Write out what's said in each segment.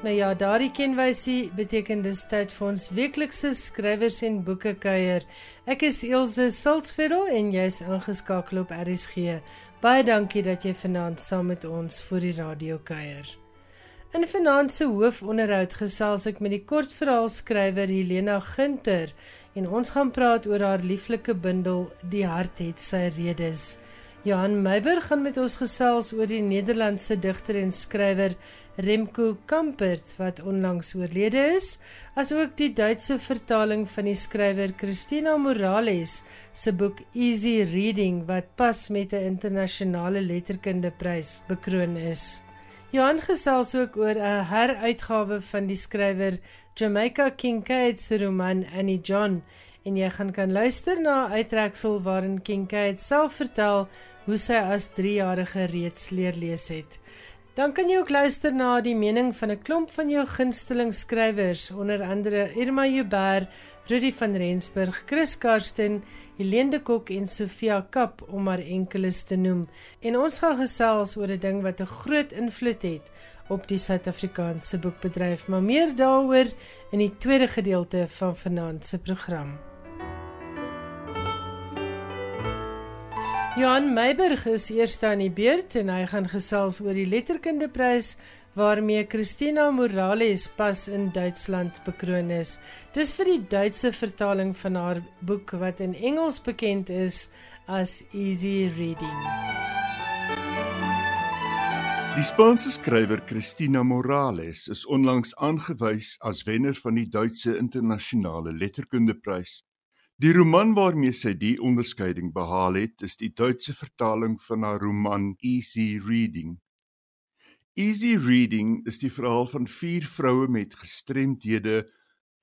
Nou ja, daardie kenwysie beteken dis tyd vir ons weeklikse skrywers en boeke kuier. Ek is Elsje Siltsveld en jy's ingeskakel op RSG. Baie dankie dat jy vanaand saam met ons vir die radio kuier. In vanaand se hoofonderhoud gesels ek met die kortverhaalskrywer Helena Gunter en ons gaan praat oor haar lieflike bundel Die hart het sy redes. Johan Meiberg gaan met ons gesels oor die Nederlandse digter en skrywer Remco Kampert wat onlangs oorlede is, asook die Duitse vertaling van die skrywer Christina Morales se boek Easy Reading wat pas met 'n internasionale letterkundeprys bekroon is. Johan gesels ook oor 'n heruitgawe van die skrywer Jamaica Kincaid se roman Annie John en jy gaan kan luister na 'n uittreksel waarin Kincaid self vertel hoe sy as 3-jarige reeds leer lees het. Dan kan jy ook luister na die mening van 'n klomp van jou gunsteling skrywers, onder andere Irma Joubert, Rudy van Rensburg, Chris Karsten, Helene de Kok en Sofia Kap om maar enkeles te noem. En ons gaan gesels oor 'n ding wat 'n groot invloed het op die Suid-Afrikaanse boekbedryf, maar meer daaroor in die tweede gedeelte van vanaand se program. Johan Meiberg is eerste aan die beurt en hy gaan gesels oor die letterkundeprys waarmee Christina Morales pas in Duitsland bekroon is. Dis vir die Duitse vertaling van haar boek wat in Engels bekend is as Easy Reading. Die Spaanse skrywer Christina Morales is onlangs aangewys as wenner van die Duitse internasionale letterkundeprys. Die roman waarmee sy die onderskeiding behaal het, is die Duitse vertaling van haar roman Easy Reading. Easy Reading is die verhaal van vier vroue met gestremdhede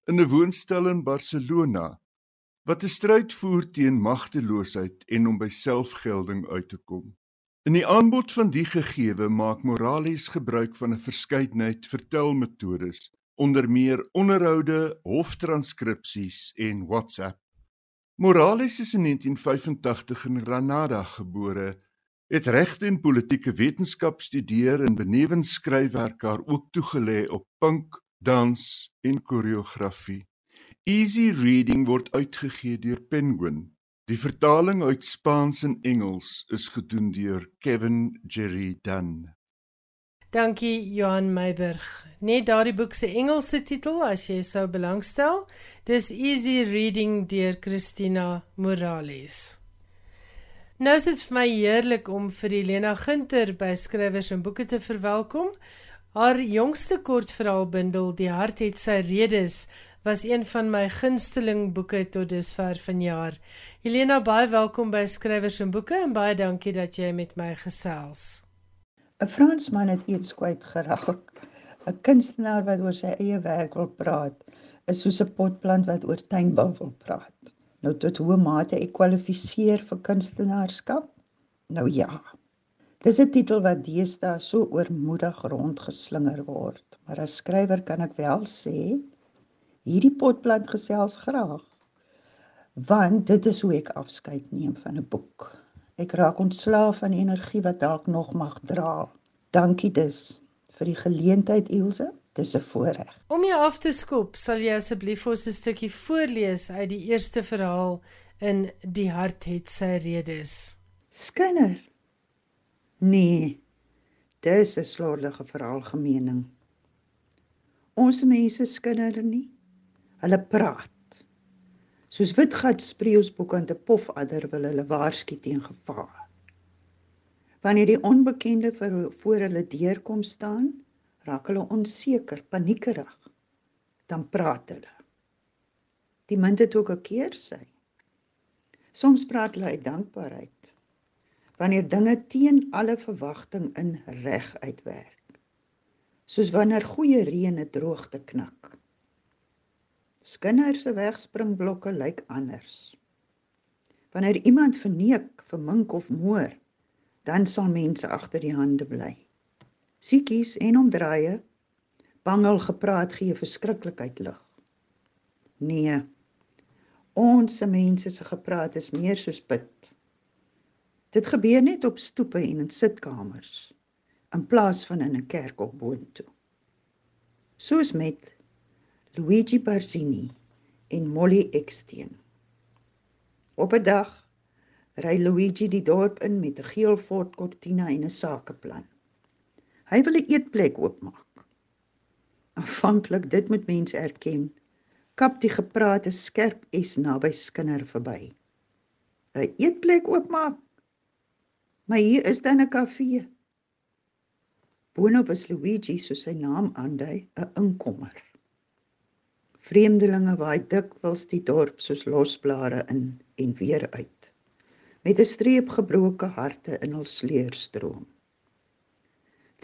in 'n woonstel in Barcelona wat 'n stryd voer teen magteloosheid en om by selfgelding uit te kom. In die aanbod van die gegewe maak Morales gebruik van 'n verskeidenheid vertelmetodes, onder meer onderhoude, hoftranskripsies en WhatsApp. Morales is in 1985 in Granada gebore. Het reg en politieke wetenskap studeer en benewens skryfwerk haar ook toegelê op punk, dans en koreografie. Easy Reading word uitgegee deur Penguin. Die vertaling uit Spaans en Engels is gedoen deur Kevin Jerry Dunn. Dankie Johan Meiberg. Net daardie boek se Engelse titel as jy sou belangstel, dis Easy Reading deur Christina Morales. Nou is dit vir my heerlik om vir Helena Gunter by Skrywers en Boeke te verwelkom. Haar jongste kortverhaalbundel Die hart het sy redes was een van my gunsteling boeke tot dusver vanjaar. Helena, baie welkom by Skrywers en Boeke en baie dankie dat jy met my gesels. 'n Fransman het iets kwyt geraak. 'n Kunstenaar wat oor sy eie werk wil praat, is soos 'n potplant wat oor tuinbou wil praat. Nou tot hoe mate ek kwalifiseer vir kunstenaarskap? Nou ja. Dis 'n titel wat deesdae so oormoedig rondgeslinger word, maar as skrywer kan ek wel sê hierdie potplant gesels graag. Want dit is hoe ek afskeid neem van 'n boek. Ek raak ontslaaf van energie wat dalk nog mag dra. Dankie dus vir die geleentheid Ilse. Dis 'n voorreg. Om jou af te skop, sal jy asseblief ons 'n stukkie voorlees uit die eerste verhaal in Die hart het sy redes. Skinner. Nee. Dis 'n slordige veralgemening. Ons mense skinner nie. Hulle praat. Soos witgat spreeusboek aan 'n pofadder wil hulle waarsku teen gevaar. Wanneer die onbekende voor hulle deur kom staan, raak hulle onseker, paniekerig. Dan praat hulle. Die munt het ook 'n keer sy. Soms praat hulle uit dankbaarheid. Wanneer dinge teen alle verwagting in reg uitwerk. Soos wanneer goeie reën 'n droogte knak. Skinner se wegspringblokke lyk anders. Wanneer iemand verneek, vermink of moor, dan sal mense agter die hande bly. Siekies en omdraaie, bangel gepraat gee verskriklikheid lig. Nee. Ons se mense se gepraat is meer soos bid. Dit gebeur net op stoepe en in sitkamers in plaas van in 'n kerk op boontoe. soos met Luigi Barzini en Molly Eksteen. Op 'n dag ry Luigi die dorp in met 'n geel Ford Cortina en 'n sakeplan. Hy wil 'n eetplek oopmaak. Aanvanklik dit moet mense erken, kap die geprate skerp S naby skinder verby. 'n Eetplek oopmaak. Maar hier is dan 'n kafee. Boonop is Luigi, soos sy naam aandui, 'n inkomer. Vreemdelinge waai dikwels die dorp soos losblare in en weer uit, met 'n streep gebroke harte in hul sleurstroom.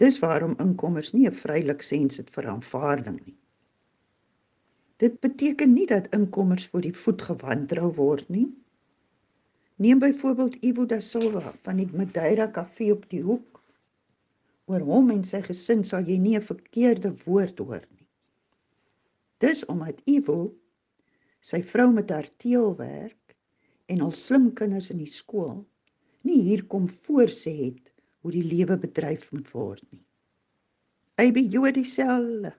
Dis waarom inkomers nie 'n vrylik sens het vir aanvaarding nie. Dit beteken nie dat inkomers voor die voet gewandrou word nie. Neem byvoorbeeld Ivo da Silva van die Madeira Kafee op die hoek oor hom en sy gesin sal jy nie 'n verkeerde woord hoor nie. Dis omdat Ivo sy vrou met haar teelwerk en al slim kinders in die skool nie hier kom voorsê het hoe die lewe bedryf moet word nie. Be Jood dieselfde.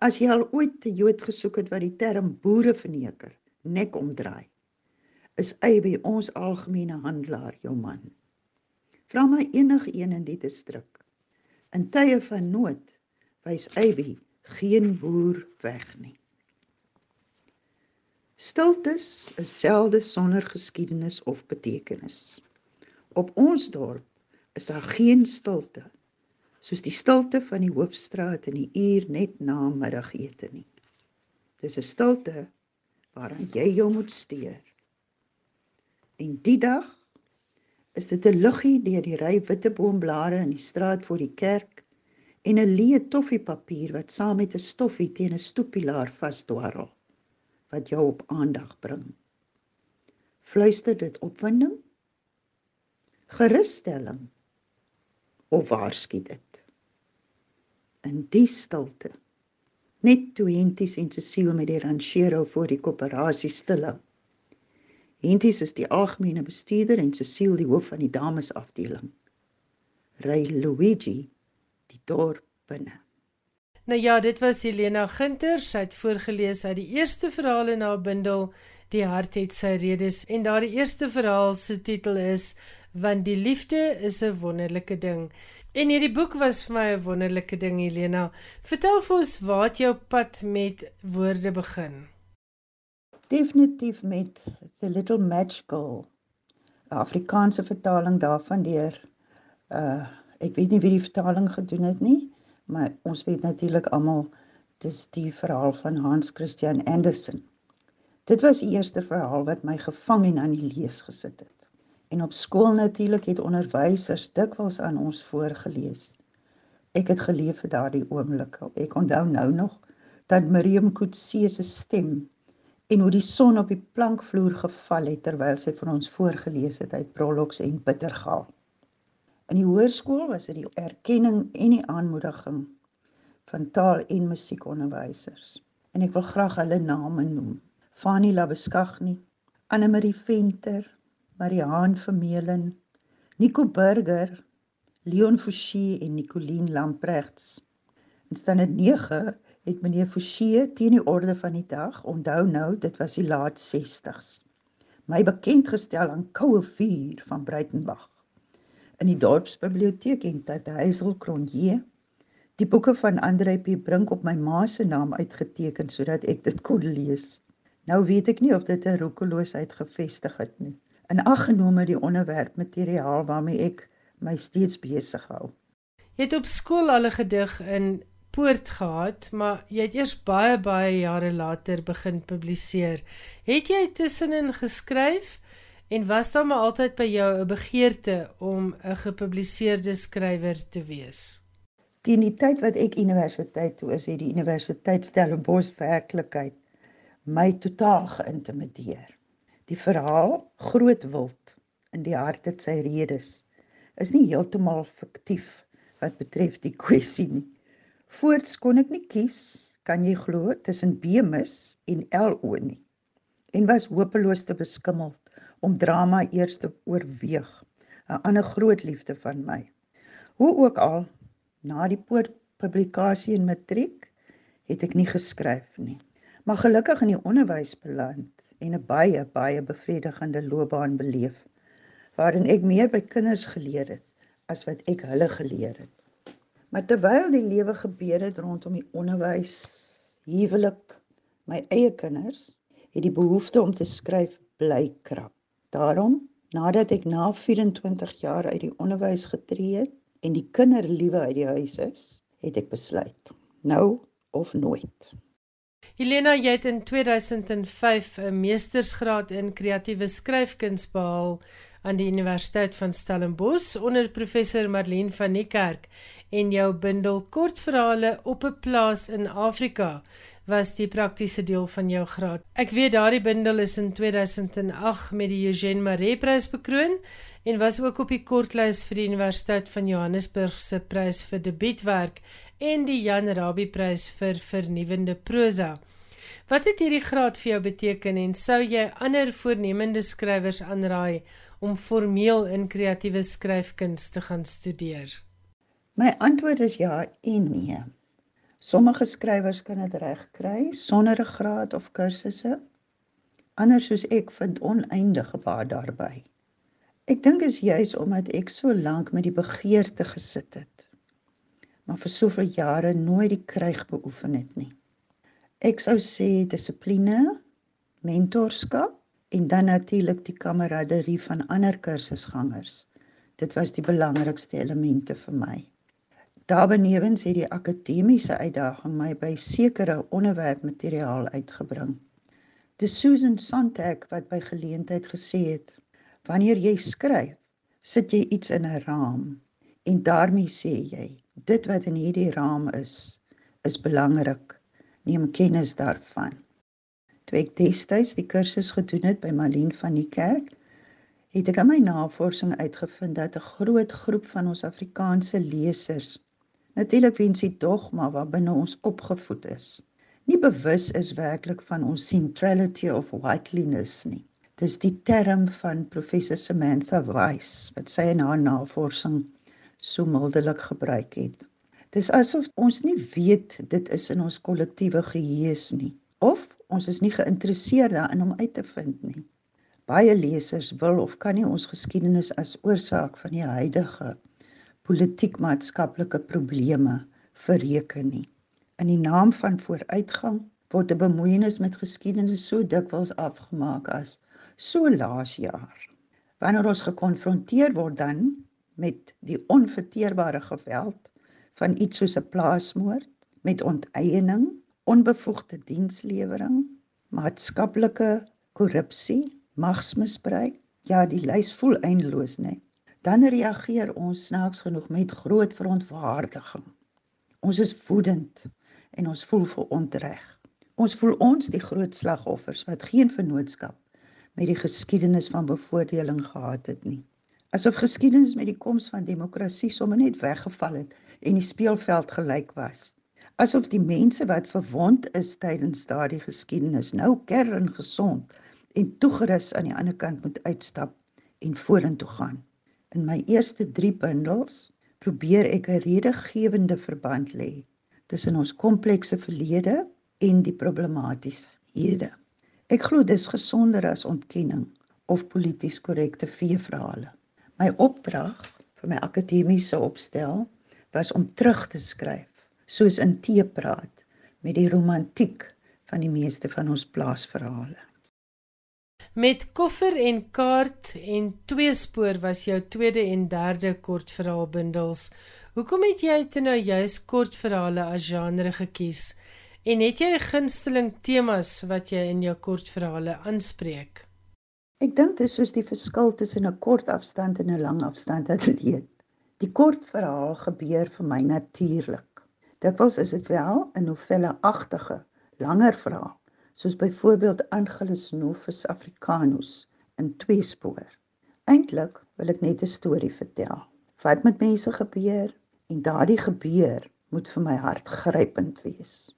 As jy al ooit 'n Jood gesoek het wat die term boere verneker nek omdraai, is by ons algemene handelaar jou man. Vra my enige een in die distrik In tye van nood wys Aby geen boer weg nie. Stiltes is selde sonder geskiedenis of betekenis. Op ons dorp is daar geen stilte soos die stilte van die hoofstraat in die uur net na middagete nie. Dis 'n stilte waaraan jy jou moet steur. En die dag is dit 'n luggie deur die ry witteboomblare in die straat voor die kerk en 'n leë toffiepapier wat saam met 'n stoffie teen 'n stoepilaar vasdwarrel wat jou op aandag bring. Fluister dit opwinding? Gerusstelling? Of waarsku dit? In die stilte net toe Henties en Cecile met die ranchero voor die koöperasie stilhou Henties is die algemene bestuurder en Cecile die hoof van die damesafdeling. Ry Luigi die dorp binne. Nou ja, dit was Helena Ginter. Sy het voorgeles uit die eerste verhaal in haar bundel Die hart het sy redes en daardie eerste verhaal se titel is Want die liefde is 'n wonderlike ding. En hierdie boek was vir my 'n wonderlike ding, Helena. Vertel vir ons waar het jou pad met woorde begin? definitief met The Little Match Girl. 'n Afrikaanse vertaling daarvan deur uh ek weet nie wie die vertaling gedoen het nie, maar ons weet natuurlik almal dis die verhaal van Hans Christian Andersen. Dit was die eerste verhaal wat my gevang en aan die lees gesit het. En op skool natuurlik het onderwysers dikwels aan ons voorgeles. Ek het geleef vir daardie oomblik. Ek onthou nou nog dat Miriam Coetzee se stem en hoe die son op die plankvloer geval het terwyl sy vir ons voorgeles het uit Prologs en Bittergaal. In die hoërskool was dit die erkenning en die aanmoediging van taal- en musiekonderwysers. En ek wil graag hulle name noem. Fanny Labeskagni, Anne Marie Venter, Mariaan Vermeulen, Nico Burger, Leon Forsie en Nicoline Lamprechts. In standaard 9 het meneer Forsie teen die orde van die dag, onthou nou, dit was die laat 60s, my bekend gestel aan koue vuur van Breitenbach. In die dorpsbiblioteek en dat Hazel Cronje die boeke van Andre P Brink op my ma se naam uitgeteken sodat ek dit kon lees. Nou weet ek nie of dit 'n roekeloosheid gevestig het nie. In ag genome die onderwerp materiaal waarmee ek my steeds besig hou. Jy het op skool al 'n gedig in poort gehad, maar jy het eers baie baie jare later begin publiseer. Het jy tussenin geskryf en was daar maar altyd by jou 'n begeerte om 'n gepubliseerde skrywer te wees? Teen die tyd wat ek universiteit toe is, het die Universiteit Stellenbosch werklikheid my totaal geïntimideer. Die verhaal Groot Wild in die hart het sy redes is nie heeltemal fiktief wat betref die kwessie nie. Voorts kon ek nie kies, kan jy glo, tussen Bemis en LO nie. En was hopeloos te beskimmeld om drama eers te oorweeg, 'n ander groot liefde van my. Hoe ook al, na die publikasie in matriek het ek nie geskryf nie. Maar gelukkig in die onderwys beland en 'n baie baie bevredigende loopbaan beleef waarin ek meer by kinders geleer het as wat ek hulle geleer het. Maar terwyl die lewe gebeur het rondom die onderwys, huwelik, my eie kinders, het die behoefte om te skryf bly krap. Daarom, nadat ek na 24 jaar uit die onderwys getree het en die kinderliewe uit die huis is, het ek besluit, nou of nooit. Helena, jy het in 2005 'n meestersgraad in kreatiewe skryfkuns behaal aan die Universiteit van Stellenbosch onder professor Marlene van Niekerk en jou bundel kortverhale op 'n plaas in Afrika was die praktiese deel van jou graad. Ek weet daardie bundel is in 2008 met die Eugène Maree Prys bekroon en was ook op die kortlys vir die Universiteit van Johannesburg se prys vir debuutwerk en die Jan Rabie prys vir vernuwende prosa. Wat het hierdie graad vir jou beteken en sou jy ander voornemende skrywers aanraai om formeel in kreatiewe skryfkuns te gaan studeer? My antwoord is ja en nee. Sommige skrywers kan dit reg kry sonder 'n graad of kursusse. Ander soos ek vind oneindige baat daarby. Ek dink is juis omdat ek so lank met die begeerte gesit het. Maar vir soveel jare nooit die kryg beoefen het nie. Ek sou sê dissipline, mentorskap en dan natuurlik die kameraderie van ander kursusgangers. Dit was die belangrikste elemente vir my. Daarbenewens het die akademiese uitdaging my by sekere onderwerpmateriaal uitgebring. Dis Susan Sontag wat by geleentheid gesê het: "Wanneer jy skryf, sit jy iets in 'n raam en daarmee sê jy, dit wat in hierdie raam is, is belangrik neem kennis daarvan. Toe ek destyds die kursus gedoen het by Malien van die kerk, het ek in my navorsing uitgevind dat 'n groot groep van ons Afrikaanse lesers natuurlik wens die dogma waarbinne ons opgevoed is, nie bewus is werklik van ons centrality of whiteliness nie. Dis die term van professor Samantha Weiss wat sy in haar navorsing so mildelik gebruik het. Dis asof ons nie weet dit is in ons kollektiewe geheue nie of ons is nie geïnteresseerd daarin om uit te vind nie. Baie lesers wil of kan nie ons geskiedenis as oorsaak van die huidige politiek-maatskaplike probleme verreken nie. In die naam van vooruitgang word 'n bemoeienis met geskiedenis so dikwels afgemaak as so laas jaar. Wanneer ons gekonfronteer word dan met die onverteerbare geweld van iets soos 'n plaasmoord met onteiening, onbevoegde dienslewering, maatskaplike korrupsie, magsmisbruik. Ja, die lys voel eindeloos net. Dan reageer ons snaaks genoeg met groot verontwaardiging. Ons is woedend en ons voel verontreg. Ons voel ons die groot slagoffers wat geen vennootskap met die geskiedenis van bevoordeling gehad het nie. Asof geskiedenis met die koms van demokrasie sommer net weggeval het en die speelveld gelyk was. Asof die mense wat verwond is tydens daardie geskiedenis nou kerngesond en toegerus aan die ander kant moet uitstap en vorentoe gaan. In my eerste 3 bundels probeer ek 'n redegewende verband lê tussen ons komplekse verlede en die problematiese hede. Ek glo dis gesonder as ontkenning of polities korrekte veeverhale. My opdrag vir my akademiese opstel was om terug te skryf, soos in teepraat met die romantiek van die meeste van ons plaasverhale. Met koffer en kaart en tweespoor was jou tweede en derde kortverhaalbundels. Hoekom het jy toe nou juis kortverhale as genre gekies? En het jy gunsteling temas wat jy in jou kortverhale aanspreek? Ek dink dit is soos die verskil tussen 'n kort afstand en 'n lang afstand atleet. Die kort verhaal gebeur vir my natuurlik. Dikwels is dit wel 'n novelleagtige, langer verhaal, soos byvoorbeeld Angelus Novus Africanus in twee spoor. Eintlik wil ek net 'n storie vertel. Wat met mense gebeur en daardie gebeur moet vir my hart grypend wees.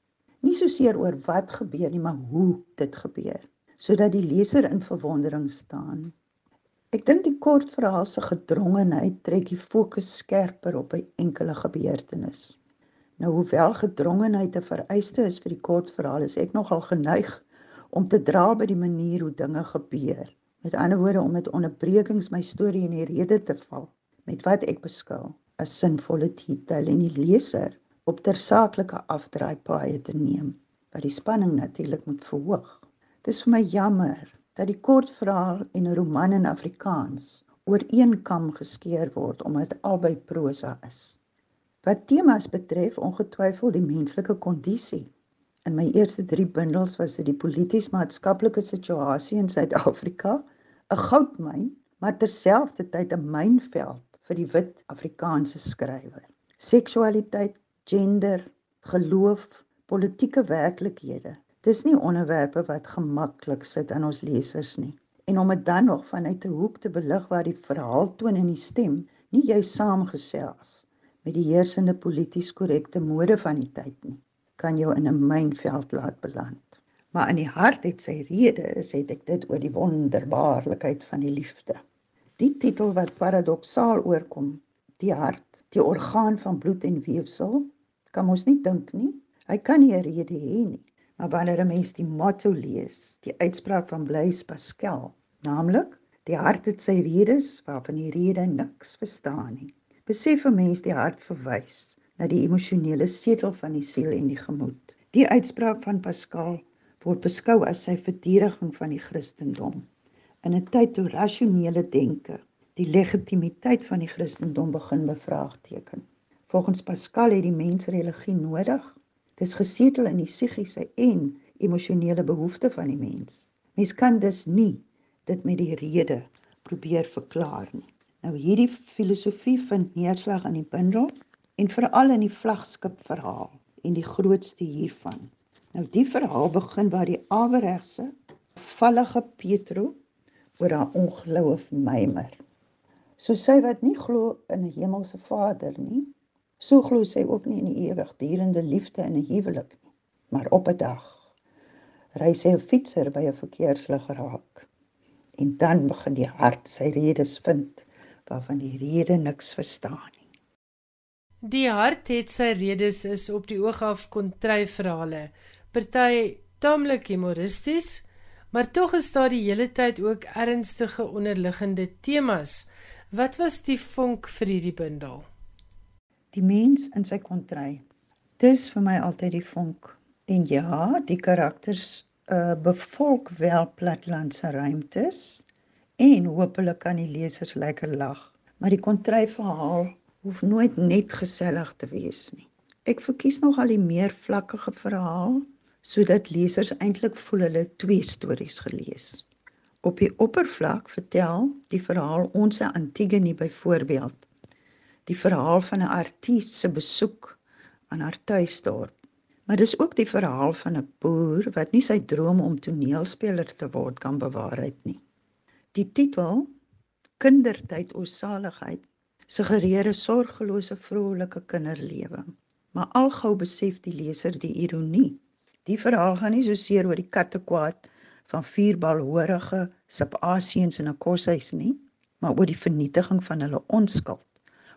Nie so seer oor wat gebeur nie, maar hoe dit gebeur, sodat die leser in verwondering staan Ek dink die kort verhaal se gedrongenheid trek die fokus skerper op 'n enkele gebeurtenis. Nou hoewel gedrongenheid 'n vereiste is vir die kortverhaal, is ek nogal geneig om te dra by die manier hoe dinge gebeur. Met ander woorde om met onderbrekings my storie in die rede te val met wat ek beskou as sinvolle titel en die leser op tersaaklike afdraaipaaie te neem wat die spanning natuurlik moet verhoog. Dis vir my jammer dat die kortverhaal en 'n roman in Afrikaans oor een kam geskeer word omdat albei prosa is. Wat temas betref, ongetwyfeld die menslike kondisie. In my eerste 3 bundels was dit die polities-maatskaplike situasie in Suid-Afrika, 'n goudmyn, maar terselfdertyd 'n mynveld vir die wit Afrikaanse skrywer. Seksualiteit, gender, geloof, politieke werklikhede. Dis nie onderwerpe wat gemaklik sit aan ons lesers nie. En om dit dan nog vanuit 'n hoek te belig waar die verhaal toon en die stem nie jy saamgesels met die heersende polities korrekte mode van die tyd nie, kan jou in 'n mynveld laat beland. Maar in die hart het sy rede, is het ek dit oor die wonderbaarlikheid van die liefde. Die titel wat paradoksaal oorkom, die hart, die orgaan van bloed en weefsel, kan ons nie dink nie. Hy kan nie 'n rede hê nie. Maar wanneer 'n mens die motto lees, die uitspraak van Blaise Pascal, naamlik die hart het sy redes waarvan die rede niks verstaan nie besef 'n mens die hart verwys na die emosionele setel van die siel en die gemoed. Die uitspraak van Pascal word beskou as sy verdediging van die Christendom. In 'n tyd toe rasionele denke die legitimiteit van die Christendom begin bevraagteken. Volgens Pascal het die mens religie nodig. Dis gesetel in die psigiese en emosionele behoeftes van die mens. Mens kan dus nie dit met die rede probeer verklaar nie. Nou hierdie filosofie vind neerslag in die bundel en veral in die vlaggenskap verhaal en die grootste hiervan. Nou die verhaal begin waar die aweregse vallige Petro oor haar ongeloof mymer. So sy wat nie glo in 'n hemelse Vader nie, so glo sy ook nie in die ewigdurende liefde in 'n huwelik nie. Maar op 'n dag ry sy 'n fietser by 'n verkeerslig raak. En dan begin die hart sy redes vind waarvan die rede niks verstaan nie. Die hart het sy redes is op die oog af kontry verhale. Party taamlik humoristies, maar tog is daar die hele tyd ook ernstige onderliggende temas. Wat was die vonk vir hierdie bundel? Die mens in sy kontry. Dis vir my altyd die vonk. En ja, die karakters uh bevolk wel platlandse ruimtes en hopelik kan die lesers lekker lag. Maar die kontry verhaal hoef nooit net gesellig te wees nie. Ek verkies nog al die meer vlakkige verhaal sodat lesers eintlik voel hulle twee stories gelees. Op die oppervlak vertel die verhaal ons Antigone byvoorbeeld die verhaal van 'n artist se besoek aan haar tuisdorp. Maar dis ook die verhaal van 'n boer wat nie sy droom om toneelspeler te word kan bewaarheid nie. Die titel Kindertyd o saligheid suggereer 'n sorgelose vrolike kinderlewe. Maar algou besef die leser die ironie. Die verhaal gaan nie so seer oor die kattekwaad van vier balhorige Sub-Asiëns in 'n koshuis nie, maar oor die vernietiging van hulle onskuld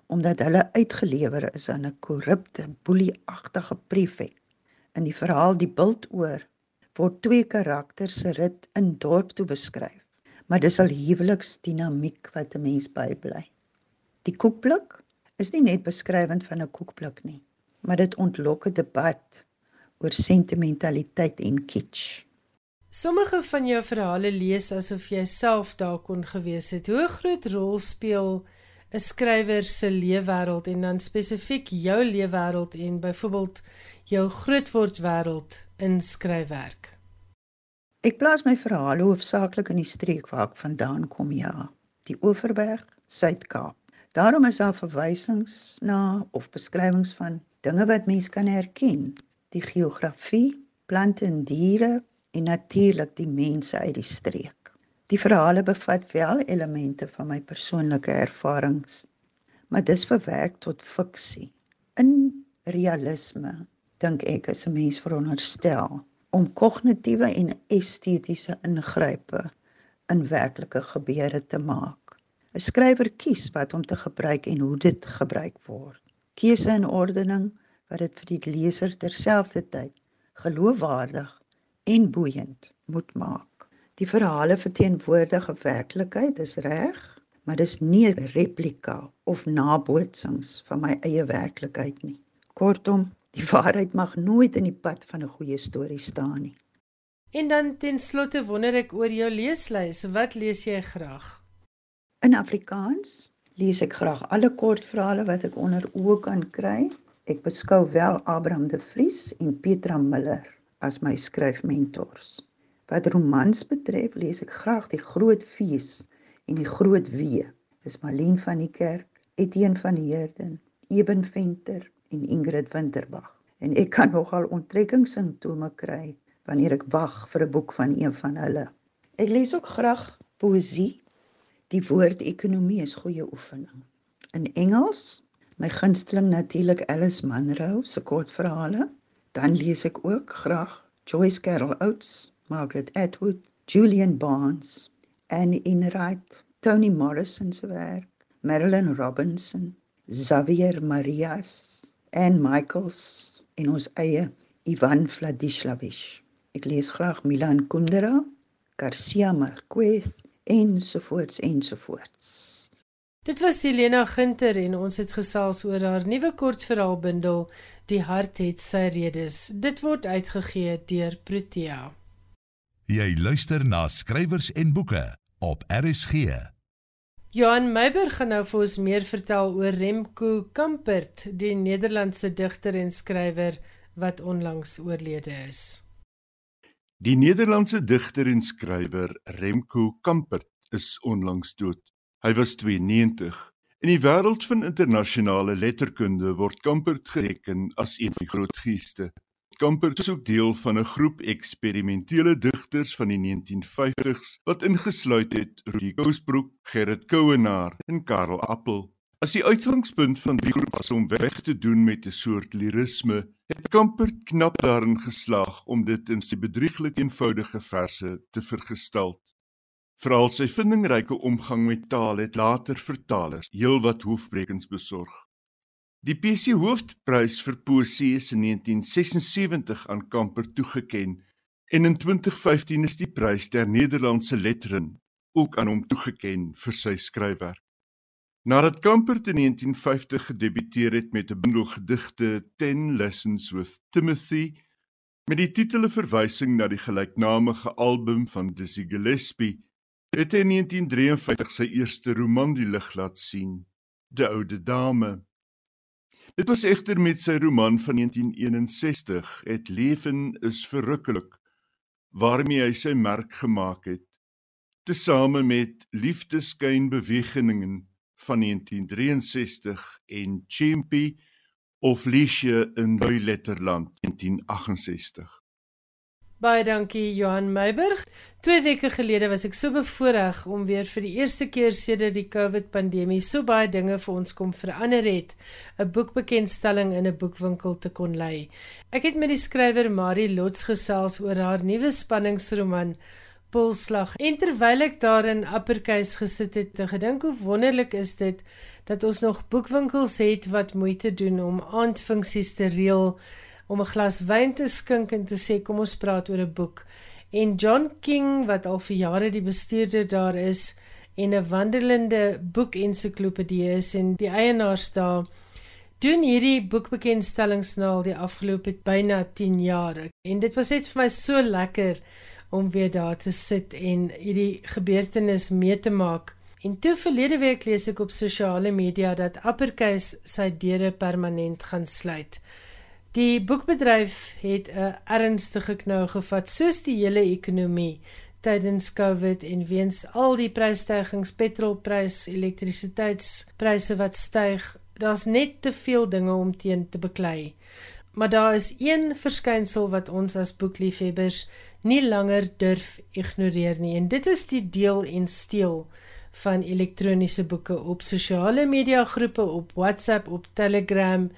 omdat hulle uitgelewer is aan 'n korrupte, boelieagtige prefek. In die verhaal Die Bildoor word twee karakters se rit in dorp toe beskryf maar dis al huweliksdinamiek wat 'n mens bybly. Die koekblik is nie net beskrywend van 'n koekblik nie, maar dit ontlok 'n debat oor sentimentaliteit en kitsch. Sommige van jou verhale lees asof jy self daar kon gewees het. Hoe groot rol speel 'n skrywer se leefwêreld en dan spesifiek jou leefwêreld en byvoorbeeld jou grootword wêreld in skryfwerk? Ek plaas my verhale hoofsaaklik in die streek waar ek vandaan kom, ja, die Oeverberg, Suid-Kaap. Daarom is daar verwysings na of beskrywings van dinge wat mens kan herken, die geografie, plante en diere en natuurlik die mense uit die streek. Die verhale bevat wel elemente van my persoonlike ervarings, maar dis verwerk tot fiksie. In realisme dink ek as 'n mens veronderstel om kognitiewe en estetiese ingrype in werklike gebeure te maak. 'n Skrywer kies wat om te gebruik en hoe dit gebruik word. Keuse en ordening, wat dit vir die leser terselfdertyd geloofwaardig en boeiend moet maak. Die verhale verteenwoordig 'n werklikheid, dis reg, maar dis nie 'n replika of nabootsings van my eie werklikheid nie. Kortom, die waarheid mag nooit in die pad van 'n goeie storie staan nie. En dan ten slotte wonder ek oor jou leeslys. Wat lees jy graag? In Afrikaans lees ek graag alle kortverhale wat ek onder oë kan kry. Ek beskou wel Abraham de Vries en Petra Miller as my skryfmentors. Wat romans betref, lees ek graag Die Groot Fees en Die Groot Wee. Dis Malien van die Kerk, Etienne van die Heerden, Eben Venter en Ingrid Winterbag. En ek kan nogal onttrekkingssimptome kry wanneer ek wag vir 'n boek van een van hulle. Ek lees ook graag poësie. Die woord ekonomie is goeie oefening. In Engels, my gunsteling natuurlik Alice Munro se kortverhale. Dan lees ek ook graag Joyce Carol Oates, Margaret Atwood, Julian Barnes, Anne Enright, Toni Morrison se werk, Marilyn Robinson, Xavier Marias, Anne Michaels en ons eie Ivan Vladislavich. Ek lees graag Milan Kundera, Garcia Marquez ensovoorts ensovoorts. Dit was Helena Ginter en ons het gesels oor haar nuwe kortverhaalbundel Die hart het sy redes. Dit word uitgegee deur Protea. Jy luister na skrywers en boeke op RSG. Johan Meiberg gaan nou vir ons meer vertel oor Remko Kampert, die Nederlandse digter en skrywer wat onlangs oorlede is. Die Nederlandse digter en skrywer Remko Kampert is onlangs dood. Hy was 92. In die wêreld van internasionale letterkunde word Kampert gereken as een van die groot Kampert is ook deel van 'n groep eksperimentele digters van die 1950s wat ingesluit het Rudi Kousbroek, Gerrit Kouenaar en Karel Appel. As die uitgangspunt van die groep was om weg te doen met 'n soort lirisme, het Kampert knap daarin geslaag om dit in sy bedrieglik eenvoudige verse te vergestalt. Veral sy vindingryke omgang met taal het later vertalers heelwat hoofbrekens besorg. Die PC Hoofprys vir poesie is in 1976 aan Kampert toegekend en in 2015 is die prys ter Nederlandse letteren ook aan hom toegekend vir sy skryfwerk. Nadat Kampert in 1950 gedebuteer het met 'n bundel gedigte 10 Lessons with Timothy met die titel 'n verwysing na die gelyknamige album van Dizzy Gillespie, het hy in 1953 sy eerste roman die lig laat sien, De Oude Dame. Dit was egter met sy roman van 1961, Het leven is verrukkelik, waarmee hy sy merk gemaak het, tesame met Liefdeskyn bewegingen van 1963 en Chimpy of Liesje in Duiletterland 1968. Baie dankie Johan Meiburg. 2 weke gelede was ek so bevoorreg om weer vir die eerste keer sedert die COVID-pandemie so baie dinge vir ons kom verander het, 'n boekbekendstelling in 'n boekwinkel te kon lei. Ek het met die skrywer Marie Lots gesels oor haar nuwe spanningsroman polslag. En terwyl ek daar in Uppercase gesit het, het gedink hoe wonderlik is dit dat ons nog boekwinkels het wat moeite doen om aandfunksies te reël, om 'n glas wyn te skink en te sê kom ons praat oor 'n boek. En John King wat al vir jare die bestuurder daar is en 'n wandelende boekensiklopedie is en die eienaars daar doen hierdie boekbekendstellings nou al die afgelope byna 10 jaar. En dit was net vir my so lekker om weer daar te sit en hierdie gebeurtenis mee te maak. En toe verlede week lees ek op sosiale media dat Uppercase sy deure permanent gaan sluit. Die boekbedryf het 'n ernstige knou gevat soos die hele ekonomie tydens Covid en weens al die prysstygings, petrolprys, elektrisiteitspryse wat styg, daar's net te veel dinge om teen te beklei. Maar daar is een verskynsel wat ons as boekliefhebbers nie langer durf ignoreer nie en dit is die deel en steel van elektroniese boeke op sosiale media groepe op WhatsApp op Telegram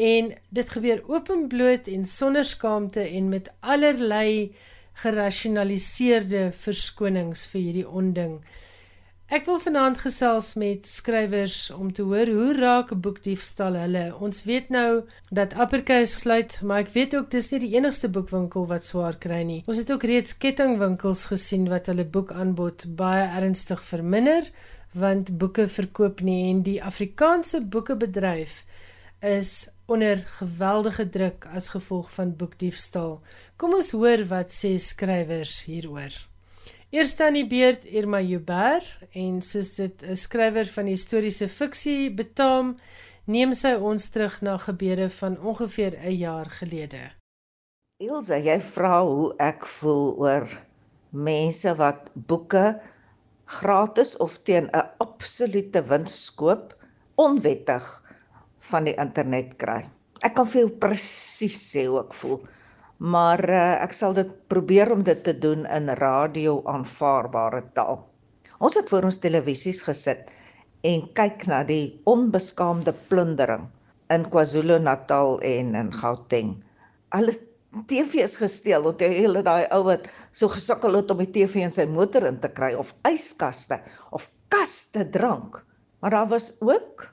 en dit gebeur openbloot en sonder skaamte en met allerlei gerasionaliseerde verskonings vir hierdie onding. Ek wil vanaand gesels met skrywers om te hoor hoe raak 'n boekdiefstal hulle. Ons weet nou dat Uppercase sluit, maar ek weet ook dis nie die enigste boekwinkel wat swaar kry nie. Ons het ook reeds kettingwinkels gesien wat hulle boekaanbod baie ernstig verminder want boeke verkoop nie en die Afrikaanse boekebedryf is onder geweldige druk as gevolg van boekdiefstal. Kom ons hoor wat sê skrywers hieroor. Eerste aan die beurt Irma Juber en soos dit 'n skrywer van historiese fiksie betaam, neem sy ons terug na gebeure van ongeveer 'n jaar gelede. Ilse, jy vra hoe ek voel oor mense wat boeke gratis of teen 'n absolute wins koop onwettig van die internet kry. Ek kan vir jou presies sê hoe ek voel. Maar uh, ek sal dit probeer om dit te doen in radio aanvaarbare taal. Ons het voor ons televisies gesit en kyk na die onbeskaamde plundering in KwaZulu-Natal en in Gauteng. Hulle TV's gesteel, onthou hulle daai ou wat so gesukkel het om die TV in sy motor in te kry of yskaste of kaste drank. Maar daar was ook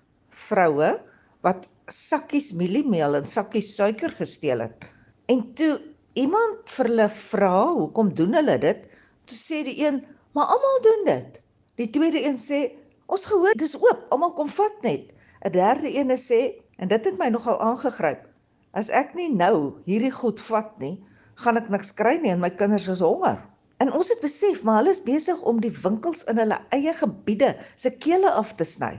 vroue wat sakkies mieliemeel en sakkies suiker gesteel het. En toe iemand vir hulle vra, "Hoekom doen hulle dit?" toe sê die een, "Maar almal doen dit." Die tweede een sê, "Ons gehoor dis oop, almal kom vat net." 'n Derde een sê, en dit het my nogal aangegryp, As ek nie nou hierdie goed vat nie, gaan ek niks kry nie en my kinders is honger. En ons het besef, maar hulle is besig om die winkels in hulle eie gebiede se kele af te sny.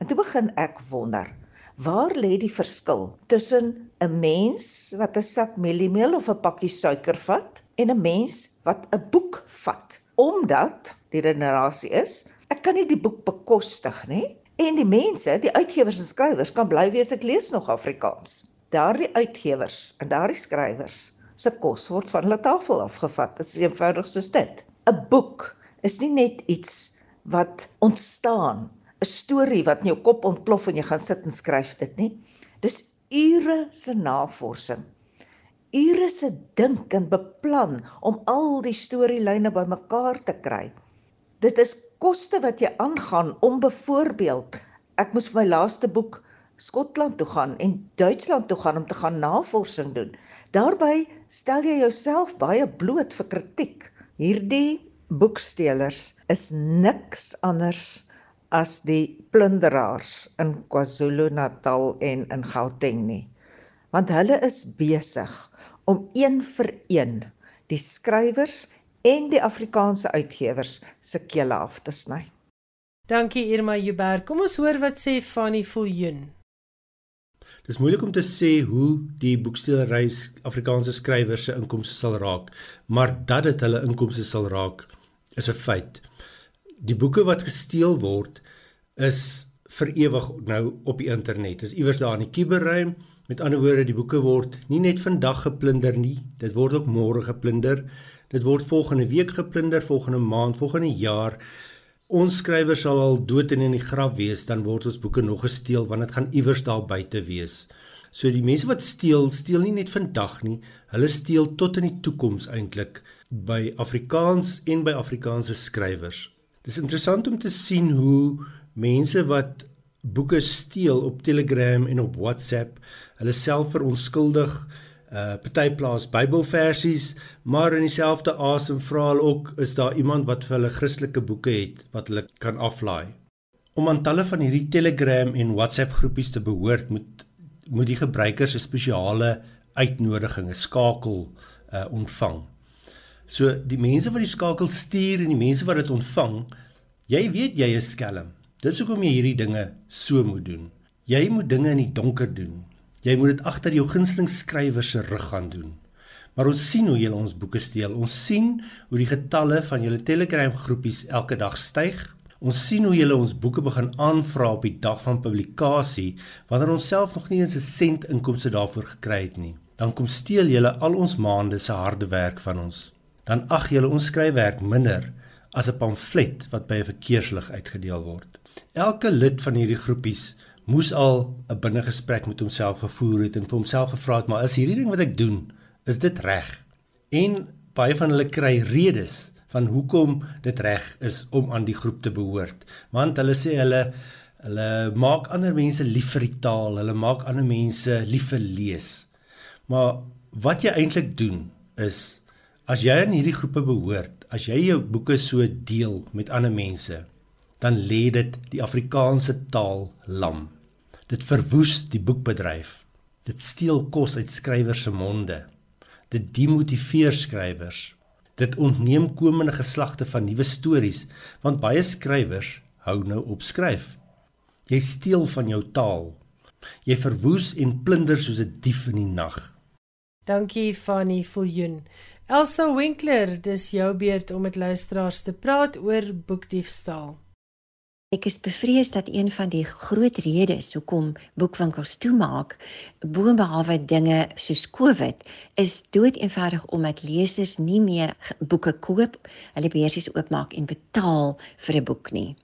En toe begin ek wonder, waar lê die verskil tussen 'n mens wat 'n sak mieliemeel of 'n pakkie suiker vat en 'n mens wat 'n boek vat? Omdat die generasie is, ek kan nie die boek bekostig nie. En die mense, die uitgewers en skrywers kan bly wees ek lees nog Afrikaans daardie uitgewers en daardie skrywers se kos word van hulle tafel afgevat. Dit is eenvoudig soos dit. 'n Boek is nie net iets wat ontstaan, 'n storie wat in jou kop ontplof en jy gaan sit en skryf dit nie. Dis ure se navorsing. Ure se dink en beplan om al die storielyne bymekaar te kry. Dit is koste wat jy aangaan om byvoorbeeld ek moes vir my laaste boek Skotland toe gaan en Duitsland toe gaan om te gaan navorsing doen. Daarby stel jy jouself baie bloot vir kritiek. Hierdie boeksteelers is niks anders as die plunderaars in KwaZulu-Natal en in Gauteng nie. Want hulle is besig om een vir een die skrywers en die Afrikaanse uitgewers se kele af te sny. Dankie Irma Juber. Kom ons hoor wat sê Fanny Viljoen. Dis moeilik om te sê hoe die boeksteelery Afrikaanse skrywers se inkomste sal raak, maar dat dit hulle inkomste sal raak is 'n feit. Die boeke wat gesteel word is vir ewig nou op die internet. Dis iewers daar in die kuberruim. Met ander woorde, die boeke word nie net vandag geplunder nie, dit word ook môre geplunder. Dit word volgende week geplunder, volgende maand, volgende jaar ons skrywer sal al dood en in die graf wees, dan word ons boeke nog gesteel want dit gaan iewers daar buite wees. So die mense wat steel, steel nie net vandag nie, hulle steel tot in die toekoms eintlik by Afrikaans en by Afrikaanse skrywers. Dis interessant om te sien hoe mense wat boeke steel op Telegram en op WhatsApp, hulle self veronskuldig uh party plaas Bybelversies, maar in dieselfde asem vra hulle ook is daar iemand wat vir hulle Christelike boeke het wat hulle kan aflaai. Om aan talle van hierdie Telegram en WhatsApp groepies te behoort, moet moet die gebruikers 'n spesiale uitnodiging, 'n skakel uh ontvang. So die mense wat die skakel stuur en die mense wat dit ontvang, jy weet jy is skelm. Dis hoekom jy hierdie dinge so moet doen. Jy moet dinge in die donker doen. Jy moet dit agter jou gunsteling skrywer se rug gaan doen. Maar ons sien hoe julle ons boeke steel. Ons sien hoe die getalle van julle Telegram groepies elke dag styg. Ons sien hoe julle ons boeke begin aanvra op die dag van publikasie wanneer ons self nog nie eens 'n sent inkomste daarvoor gekry het nie. Dan kom steel julle al ons maande se harde werk van ons. Dan ag julle ons skryfwerk minder as 'n pamflet wat by 'n verkeerslig uitgedeel word. Elke lid van hierdie groepies moes al 'n binnegesprek met homself gevoer het en vir homself gevra het, maar is hierdie ding wat ek doen, is dit reg? En baie van hulle kry redes van hoekom dit reg is om aan die groep te behoort. Want hulle sê hulle hulle maak ander mense lief vir die taal, hulle maak ander mense lief vir lees. Maar wat jy eintlik doen is as jy aan hierdie groepe behoort, as jy jou boeke so deel met ander mense, dan lê dit die Afrikaanse taal lam. Dit verwoes die boekbedryf. Dit steel kos uit skrywers se monde. Dit demotiveer skrywers. Dit ontneem komende geslagte van nuwe stories want baie skrywers hou nou op skryf. Jy steel van jou taal. Jy verwoes en plunder soos 'n dief in die nag. Dankie Fanny Viljoen. Elsa Winkler, dis jou beurt om met luisteraars te praat oor boekdiefstal. Ek is bevrees dat een van die groot redes hoekom boekwinkels toemaak, boonbehalwe dinge soos COVID, is dood eenvoudig omdat lesers nie meer boeke koop, hulle beursies oopmaak en betaal vir 'n boek nie.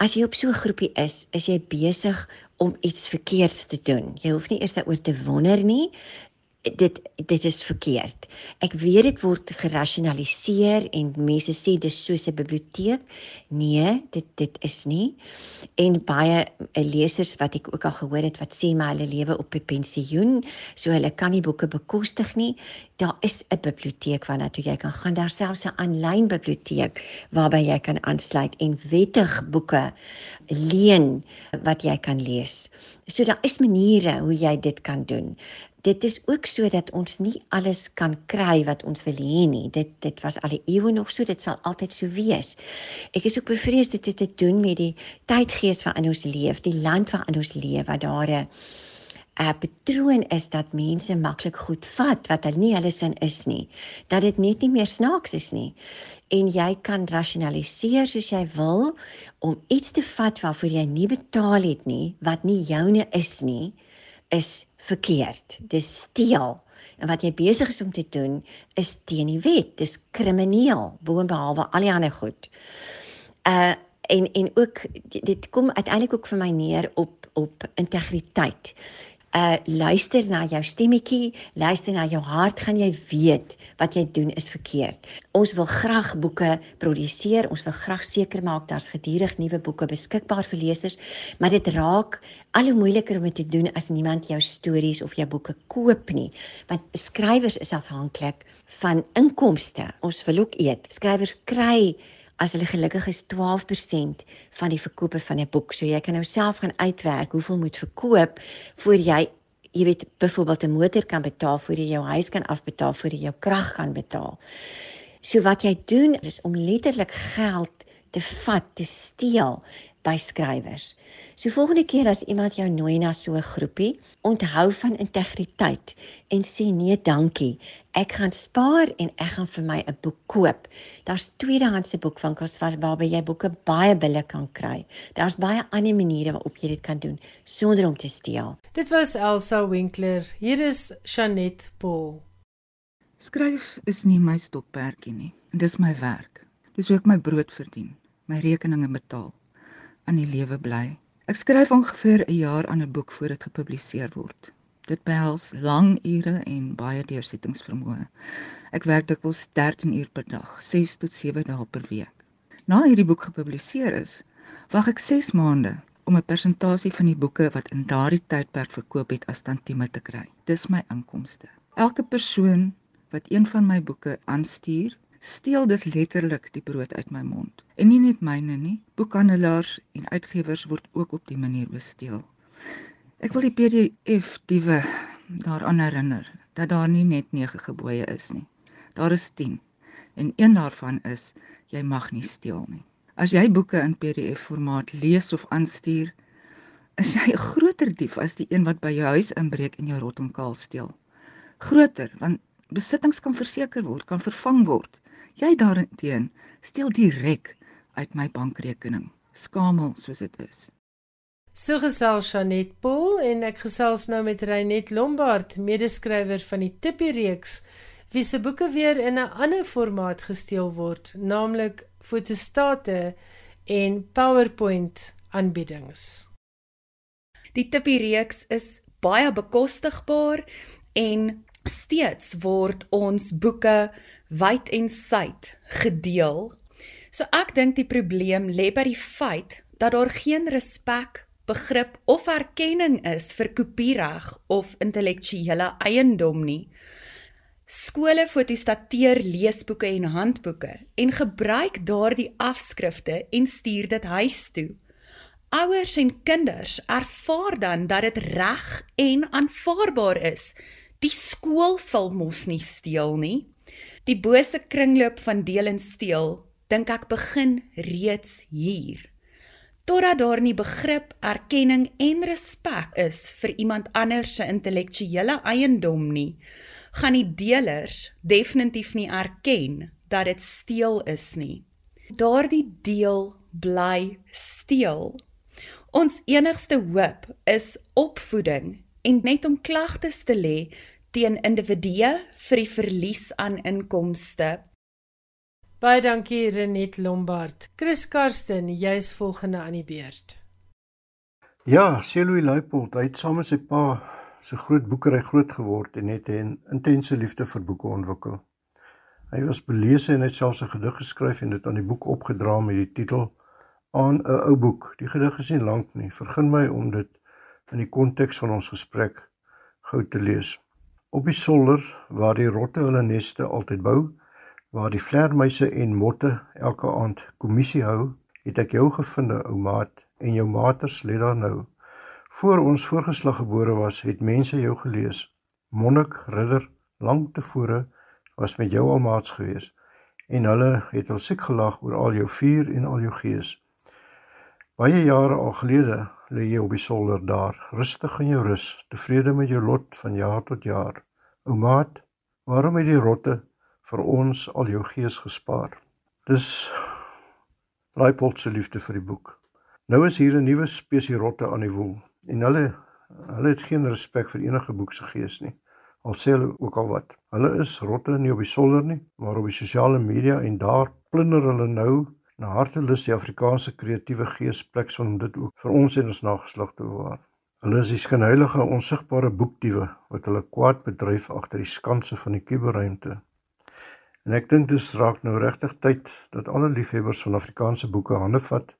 As jy op so 'n groepie is, is jy besig om iets verkeerds te doen. Jy hoef nie eers daaroor te wonder nie dit dit is verkeerd. Ek weet dit word gerasionaliseer en mense sê dis soos 'n biblioteek. Nee, dit dit is nie. En baie eh, lesers wat ek ook al gehoor het wat sê maar hulle lewe op 'n pensioen, so hulle kan nie boeke bekostig nie. Daar is 'n biblioteek waarna toe jy kan gaan. Daar selfs 'n aanlyn biblioteek waarby jy kan aansluit en wettig boeke leen wat jy kan lees. So daar is maniere hoe jy dit kan doen dit is ook so dat ons nie alles kan kry wat ons wil hê nie. Dit dit was al die eeue nog so, dit sal altyd so wees. Ek is ook bevrees dit het te doen met die tydgees waarin ons leef, die land waarin ons leef waar daar 'n 'n patroon is dat mense maklik goed vat wat hulle nie hulle sin is nie. Dat dit net nie meer snaaks is nie. En jy kan rasionaliseer soos jy wil om iets te vat waarvoor jy nie betaal het nie, wat nie joune is nie, is verkeerd. Dis steel. En wat jy besig is om te doen is teen die wet. Dis krimineel, boonbehalwe al die ander goed. Uh en en ook dit kom uiteindelik ook vir my neer op op integriteit uh luister na jou stemmetjie, luister na jou hart, gaan jy weet wat jy doen is verkeerd. Ons wil graag boeke produseer, ons wil graag seker maak daar's gedurig nuwe boeke beskikbaar vir lesers, maar dit raak al hoe moeiliker om dit te doen as niemand jou stories of jou boeke koop nie, want skrywers is afhanklik van inkomste. Ons wil ook eet. Skrywers kry as hulle gelukkig is 12% van die verkope van 'n boek. So jy kan nou self gaan uitwerk hoeveel moet verkoop voor jy jy weet byvoorbeeld 'n motor kan betaal voor jy jou huis kan afbetaal voor jy jou krag kan betaal. So wat jy doen is om letterlik geld te vat, te steel by skrywers. So volgende keer as iemand jou nooi na so 'n groepie, onthou van integriteit en sê nee, dankie. Ek gaan spaar en ek gaan vir my 'n boek koop. Daar's tweedehandse boekwinkels waar waarby jy boeke baie billik kan kry. Daar's baie ander maniere waarop jy dit kan doen sonder om te steel. Dit was Elsa Winkler. Hier is Chanet Paul. Skryf is nie my stokperdjie nie. Dis my werk. Dis hoe ek my brood verdien, my rekeninge betaal aan die lewe bly. Ek skryf ongeveer 'n jaar aan 'n boek voor dit gepubliseer word. Dit behels lang ure en baie deursettingsvermoë. Ek werk dikwels 13 uur per dag, 6 tot 7 dae per week. Na hierdie boek gepubliseer is, wag ek 6 maande om 'n persentasie van die boeke wat in daardie tydperk verkoop het as tantieme te kry. Dis my inkomste. Elke persoon wat een van my boeke aanstuur, steel dus letterlik die brood uit my mond. En nie net myne nie, boekhandelaars en uitgewers word ook op die manier besteel. Ek wil die PDF diewe daaraan herinner dat daar nie net 9 gebooie is nie. Daar is 10 en een daarvan is jy mag nie steel nie. As jy boeke in PDF formaat lees of aanstuur, is jy 'n groter dief as die een wat by jou huis inbreek en jou rottenkaal steel. Groter want besittings kan verseker word, kan vervang word. Jy daarteen steel direk uit my bankrekening. Skamel soos dit is. So gesels Janet Paul en ek gesels nou met Reinet Lombard, medeskrywer van die Tippie reeks, wie se boeke weer in 'n ander formaat gesteel word, naamlik fotostate en PowerPoint aanbiedings. Die Tippie reeks is baie bekostigbaar en steeds word ons boeke wyd en suid gedeel. So ek dink die probleem lê by die feit dat daar geen respek, begrip of erkenning is vir kopiereg of intellektuele eiendom nie. Skole fotostateer leesboeke en handboeke en gebruik daardie afskrifte en stuur dit huis toe. Ouers en kinders ervaar dan dat dit reg en aanvaarbaar is. Die skool sal mos nie steel nie. Die bose kringloop van deel en steel, dink ek begin reeds hier. Totdat daar nie begrip, erkenning en respek is vir iemand anders se intellektuele eiendom nie, gaan die delers definitief nie erken dat dit steel is nie. Daardie deel bly steel. Ons enigste hoop is opvoeding en net om klagtes te lê teen individue vir die verlies aan inkomste. Baie dankie Renet Lombard. Chris Karsten, jy's volgende aan die beurt. Ja, Celoy Luipold, hy het saam met sy pa se groot boekery groot geword en het 'n intense liefde vir boeke ontwikkel. Hy was belese en het selfs 'n gedig geskryf en dit aan die boek opgedra met die titel aan 'n ou boek. Die gedig is nie lank nie. Vergun my om dit in die konteks van ons gesprek gou te lees. Op die solder waar die rotte hulle neste altyd bou, waar die vlermuise en motte elke aand kommissie hou, het ek jou gevind, ou maat, en jou maters lê daar nou. Voor ons voorgeslag gebore was, het mense jou gelees. Monnik, ridder, lank tevore was met jou almaats gewees en hulle het al siek gelag oor al jou vuur en al jou gees. Baie jare al gelede lê jy op die solder daar, rustig in jou rus, tevrede met jou lot van jaar tot jaar. O maat, waarom het die rotte vir ons al jou gees gespaar? Dis Leipold se liefde vir die boek. Nou is hier 'n nuwe spesie rotte aan die woel en hulle hulle het geen respek vir enige boek se gees nie. Al sê hulle ook al wat. Hulle is rotte nie op die solder nie, maar op die sosiale media en daar plunder hulle nou na hartelus die Afrikaanse kreatiewe gees plek om dit ook vir ons en ons nageslag te bewaar. Hulle is die skynheilige onsigbare boekdiewe wat hulle kwaad bedryf agter die skanse van die kuberruimte. En ek dink dit raak nou regtig tyd dat alle liefhebbers van Afrikaanse boeke hande vat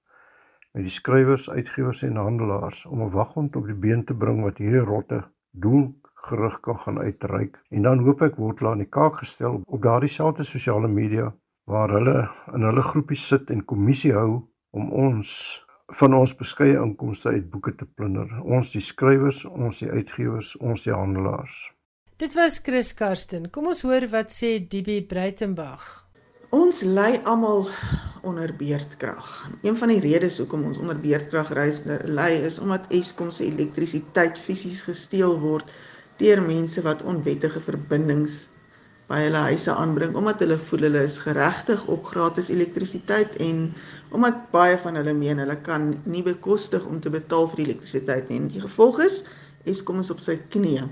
met die skrywers, uitgewers en handelaars om 'n waghond op die been te bring wat hierdie rotte doelgerig kan gaan uitreik. En dan hoop ek word hulle aan die kaak gestel op daardie selfde sosiale media waar hulle in hulle groepies sit en kommissie hou om ons van ons beskeie inkomste uit boeke te plunder. Ons die skrywers, ons die uitgewers, ons die handelaars. Dit was Chris Karsten. Kom ons hoor wat sê DB Breitenberg. Ons ly almal onder beerdkrag. Een van die redes hoekom ons onder beerdkrag ly is omdat Eskom se elektrisiteit fisies gesteel word deur mense wat onwettige verbindings by hulle huise aanbring omdat hulle voel hulle is geregtig op gratis elektrisiteit en omdat baie van hulle meen hulle kan nie bekostig om te betaal vir die elektrisiteit nie. Die gevolg is Eskom is op sy knieë.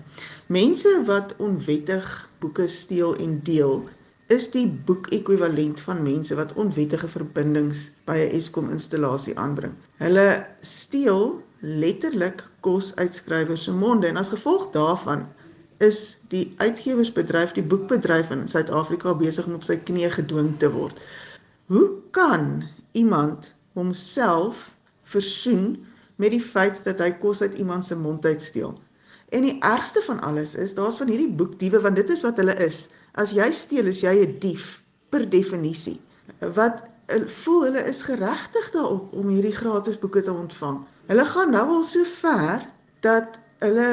Mense wat onwettig boeke steel en deel is die boek ekwivalent van mense wat onwettige verbindings by 'n Eskom installasie aanbring. Hulle steel letterlik kos uit skrywers se monde en as gevolg daarvan is die uitgewersbedryf, die boekbedryf in Suid-Afrika besig om op sy knieë gedwing te word. Hoe kan iemand homself versoen met die feit dat hy kos uit iemand se mond uit steel? En die ergste van alles is, daar's van hierdie boekdiewe want dit is wat hulle is. As jy steel, is jy 'n dief per definisie. Wat eh, voel hulle is geregtig daarop om hierdie gratis boeke te ontvang. Hulle gaan nou al so ver dat hulle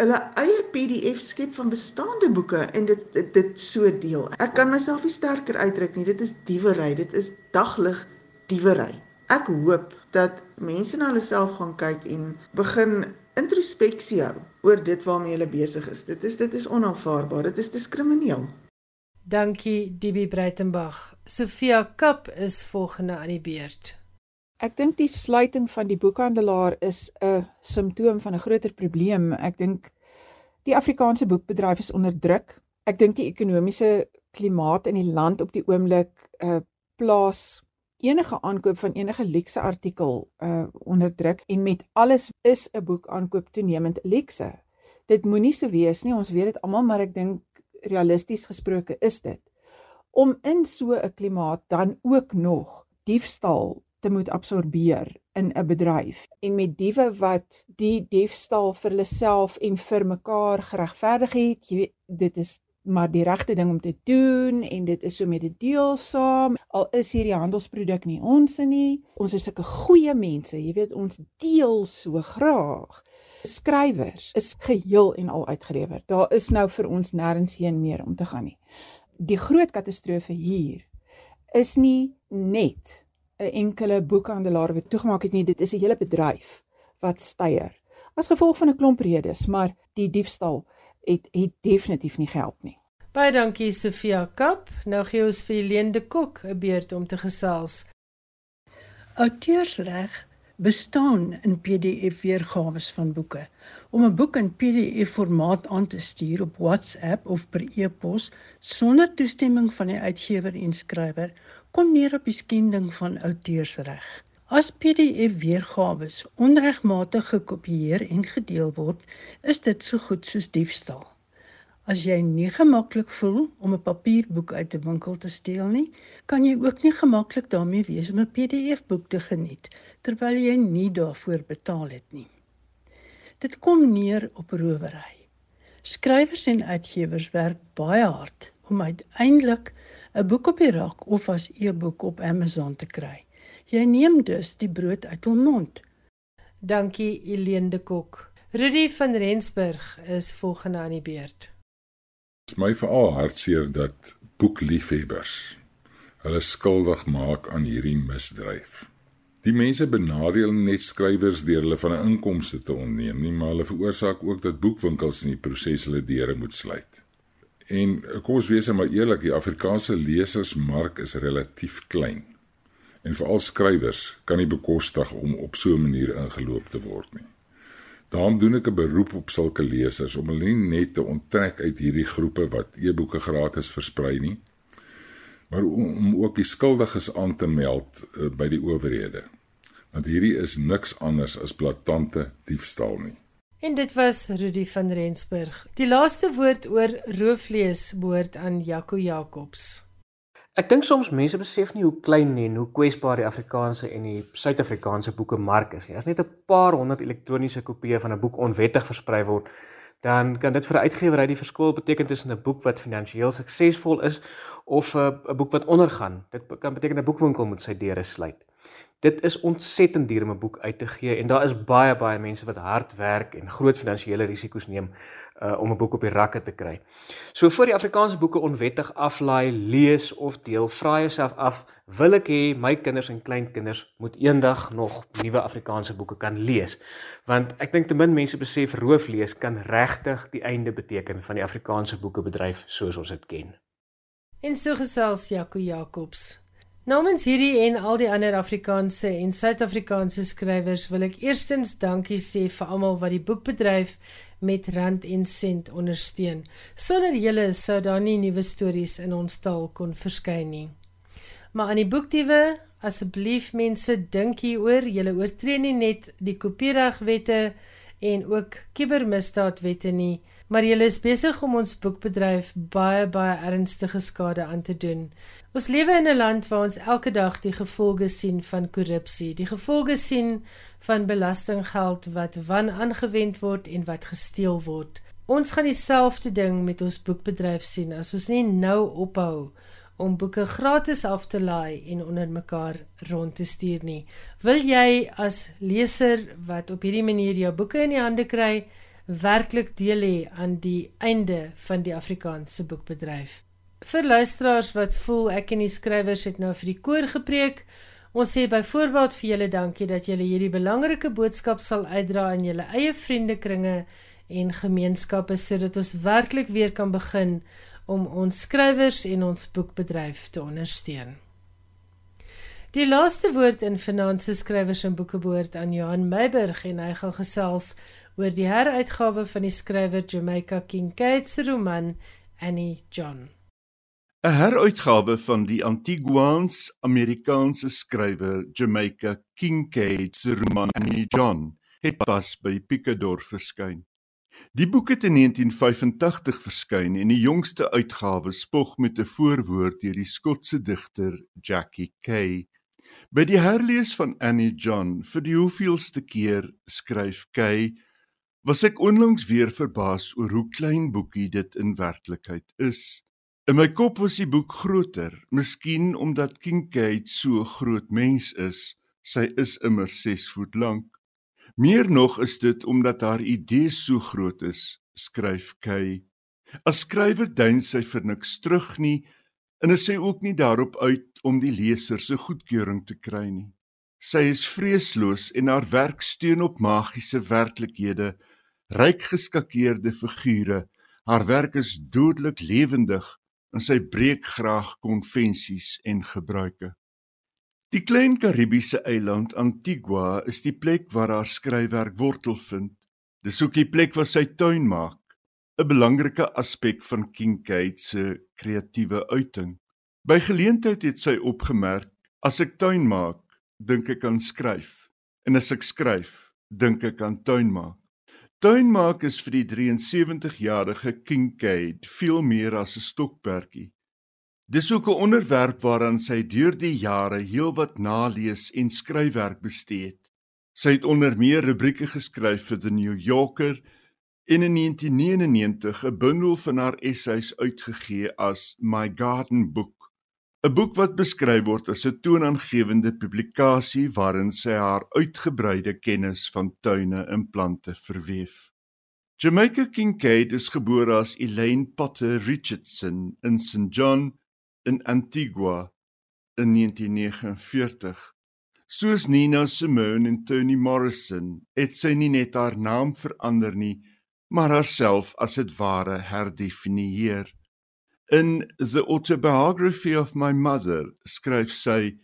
hulle eie PDF skep van bestaande boeke en dit dit, dit so deel. Ek kan myself nie sterker uitdruk nie. Dit is diewery. Dit is daglig diewery. Ek hoop dat mense na hulle self gaan kyk en begin introspeksie hou oor dit waarmee hulle besig is. Dit is dit is onaanvaarbaar. Dit is diskrimineel. Dankie DB Breitenberg. Sofia Kap is volgende aan die beurt. Ek dink die sluiting van die boekhandelaar is 'n simptoom van 'n groter probleem. Ek dink die Afrikaanse boekbedryf is onder druk. Ek dink die ekonomiese klimaat in die land op die oomblik uh plaas enige aankoop van enige luukse artikel uh onder druk en met alles is 'n boek aankoop toenemend luukse. Dit moenie so wees nie. Ons weet dit almal, maar ek dink realisties gesproke is dit. om in so 'n klimaat dan ook nog diefstal te moet absorbeer in 'n bedryf en met diewe wat die diefstal vir hulle self en vir mekaar geregverdig het, jy weet dit is maar die regte ding om te doen en dit is so met die deel saam. Al is hierdie handelsproduk nie ons nie ons is sulke goeie mense jy weet ons deel so graag. Skrywers is geheel en al uitgelewer. Daar is nou vir ons nêrens heen meer om te gaan nie. Die groot katastrofe hier is nie net 'n enkele boekhandelaar wat toegemaak het nie dit is 'n hele bedryf wat steier. As gevolg van 'n klomp redes maar die diefstal het het definitief nie gehelp nie. Baie dankie Sofia Kap. Nou gee ons vir Helene de Kok 'n beurt om te gesels. Auteursreg bestaan in PDF weergawe van boeke. Om 'n boek in PDF formaat aan te stuur op WhatsApp of per e-pos sonder toestemming van die uitgewer en skrywer kom neer op die skending van auteursreg. As PDF weergawe onregmatig gekopieer en gedeel word, is dit so goed soos diefstal. As jy nie gemaklik voel om 'n papierboek uit 'n winkel te steel nie, kan jy ook nie gemaklik daarmee wees om 'n PDF-boek te geniet terwyl jy nie daarvoor betaal het nie. Dit kom neer op rowery. Skrywers en uitgewers werk baie hard om uiteindelik 'n boek op die rak of as e-boek op Amazon te kry. Jy neem dus die brood uit hul mond. Dankie Elene de Kok. Rudy van Rensburg is volgende aan die beurt. Dit is my veral hartseer dat boekliefhebbers hulle skuldig maak aan hierdie misdryf. Die mense benadeel net skrywers deur hulle van 'n inkomste te onneem, nie maar hulle veroorsaak ook dat boekwinkels in die proses hulle deure moet sluit. En kom ons wees maar eerlik, die Afrikaanse lesersmark is relatief klein en veral skrywers kan nie bekostig om op so 'n manier ingeloop te word nie. Daarom doen ek 'n beroep op sulke lesers om hulle nie net te onttrek uit hierdie groepe wat e-boeke gratis versprei nie, maar om ook die skuldiges aan te meld uh, by die owerhede. Want hierdie is niks anders as blaatante diefstal nie. En dit was Rudy van Rensburg. Die laaste woord oor roofvlees behoort aan Jaco Jacobs. Ek dink soms mense besef nie hoe klein en hoe kwesbaar die Afrikaanse en die Suid-Afrikaanse boekemark is nie. As net 'n paar honderd elektroniese kopieë van 'n boek onwettig versprei word, dan kan dit vir 'n uitgewer uit die verskil beteken tussen 'n boek wat finansiëel suksesvol is of 'n boek wat ondergaan. Dit kan beteken 'n boekwinkel moet sy deure sluit dit is ontsettend duur om 'n boek uit te gee en daar is baie baie mense wat hard werk en groot finansiële risiko's neem uh, om 'n boek op die rakke te kry. So voor die Afrikaanse boeke onwettig aflaai, lees of deel, vra jouself af, wil ek hê my kinders en kleinkinders moet eendag nog nuwe Afrikaanse boeke kan lees? Want ek dink te min mense besef rooflees kan regtig die einde beteken van die Afrikaanse boekebedryf soos ons dit ken. En so gesels Jaco Jacobs. Namens hierdie en al die ander Afrikaanse en Suid-Afrikaanse skrywers wil ek eerstens dankie sê vir almal wat die boekbedryf met rand en sent ondersteun. Sonder julle sou daar nie nuwe stories in ons taal kon verskyn nie. Maar aan die boekdiewe, asseblief mense, dink hieroor, julle oortree nie net die kopieregwette en ook kibermisdaadwette nie, maar julle is besig om ons boekbedryf baie baie ernstige skade aan te doen. Ons lewe in 'n land waar ons elke dag die gevolge sien van korrupsie, die gevolge sien van belastinggeld wat wan aangewend word en wat gesteel word. Ons gaan dieselfde ding met ons boekbedryf sien as ons nie nou ophou om boeke gratis af te laai en onder mekaar rond te stuur nie. Wil jy as leser wat op hierdie manier jou boeke in die hande kry, werklik deel hê aan die einde van die Afrikaanse boekbedryf? Vir luisteraars wat voel ek en die skrywers het nou vir die koor gepreek. Ons sê byvoorbeeld vir julle dankie dat julle hierdie belangrike boodskap sal uitdra in julle eie vriendekringe en gemeenskappe sodat ons werklik weer kan begin om ons skrywers en ons boekbedryf te ondersteun. Die laaste woord in Finanse Skrywers en Boeke behoort aan Johan Meiburg en hy gaan gesels oor die heruitgawe van die skrywer Jamaica Kincaid se roman Annie John. 'n Heruitgawe van die Antiguaans-Amerikaanse skrywer Jamaica Kincaid se roman Annie John het pas by Picador verskyn. Die boek het in 1985 verskyn en die jongste uitgawe spog met 'n voorwoord deur die Skotse digter Jackie Kay. By die herlees van Annie John vir die hoeveelste keer skryf Kay, was ek onlangs weer verbaas oor hoe klein boekie dit in werklikheid is. In my kop was die boek groter, miskien omdat Kincaid so groot mens is. Sy is immer 6 voet lank. Meer nog is dit omdat haar idee so groot is, skryf Kay. As skrywer duin sy vir niks terug nie en is sy ook nie daarop uit om die leser se goedkeuring te kry nie. Sy is vreesloos en haar werk steun op magiese werklikhede, ryk geskakeerde figure. Haar werk is dodelik lewendig en sy breek graag konvensies en gebruike. Die klein Karibiese eiland Antigua is die plek waar haar skryfwerk wortel vind. Dis ook die plek waar sy tuin maak, 'n belangrike aspek van Kincaid se kreatiewe uiting. By geleentheid het sy opgemerk: "As ek tuin maak, dink ek aan skryf, en as ek skryf, dink ek aan tuin maak." Tuin maak is vir die 73-jarige Kincaid veel meer as 'n stokperdjie. Dis ook 'n onderwerp waaraan sy deur die jare heelwat nalees en skryfwerk bestee het. Sy het onder meer rubrieke geskryf vir The New Yorker en in 1999 'n bundel van haar essays uitgegee as My Garden Book, 'n boek wat beskryf word as 'n toonaangewende publikasie waarin sy haar uitgebreide kennis van tuine en plante verweef. Jamaica Kincaid is gebore as Elaine Potter Richardson in St John in Antigua in 1949. Soos Nina Simone en Toni Morrison het sy nie net haar naam verander nie, maar haarself as dit ware herdefinieer. In The Autobiography of My Mother skryf sy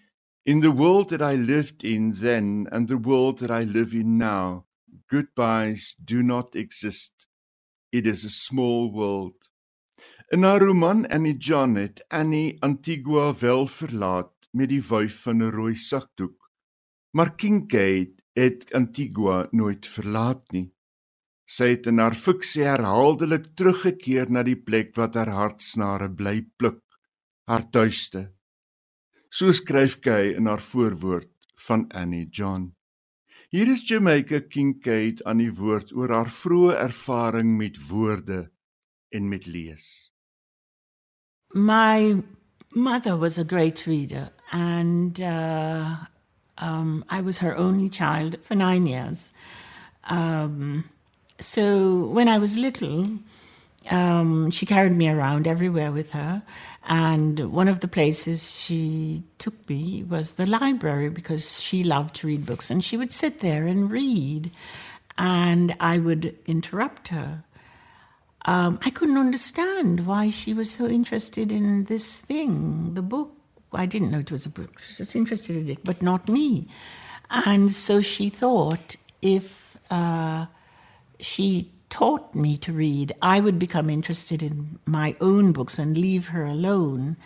In the world that I lived in then and the world that I live in now, goodbyes do not exist. It is a small world. In haar roman Annie John het Annie Antigua wel verlaat met die wyf van 'n rooi sakdoek. Maar Kincaid het Antigua nooit verlaat nie. Sy het in haar fiksie herhaaldelik teruggekeer na die plek wat haar hartsnare bly pluk, haar tuiste. So skryf Kay in haar voorwoord van Annie John. Hier is Jamaica Kincaid aan die woord oor haar vroeë ervaring met woorde en met lees. My mother was a great reader, and uh, um, I was her only child for nine years. Um, so when I was little, um, she carried me around everywhere with her. And one of the places she took me was the library because she loved to read books. And she would sit there and read, and I would interrupt her um, I couldn't understand why she was so interested in this thing, the book. I didn't know it was a book. She was just interested in it, but not me. And so she thought if uh, she taught me to read, I would become interested in my own books and leave her alone.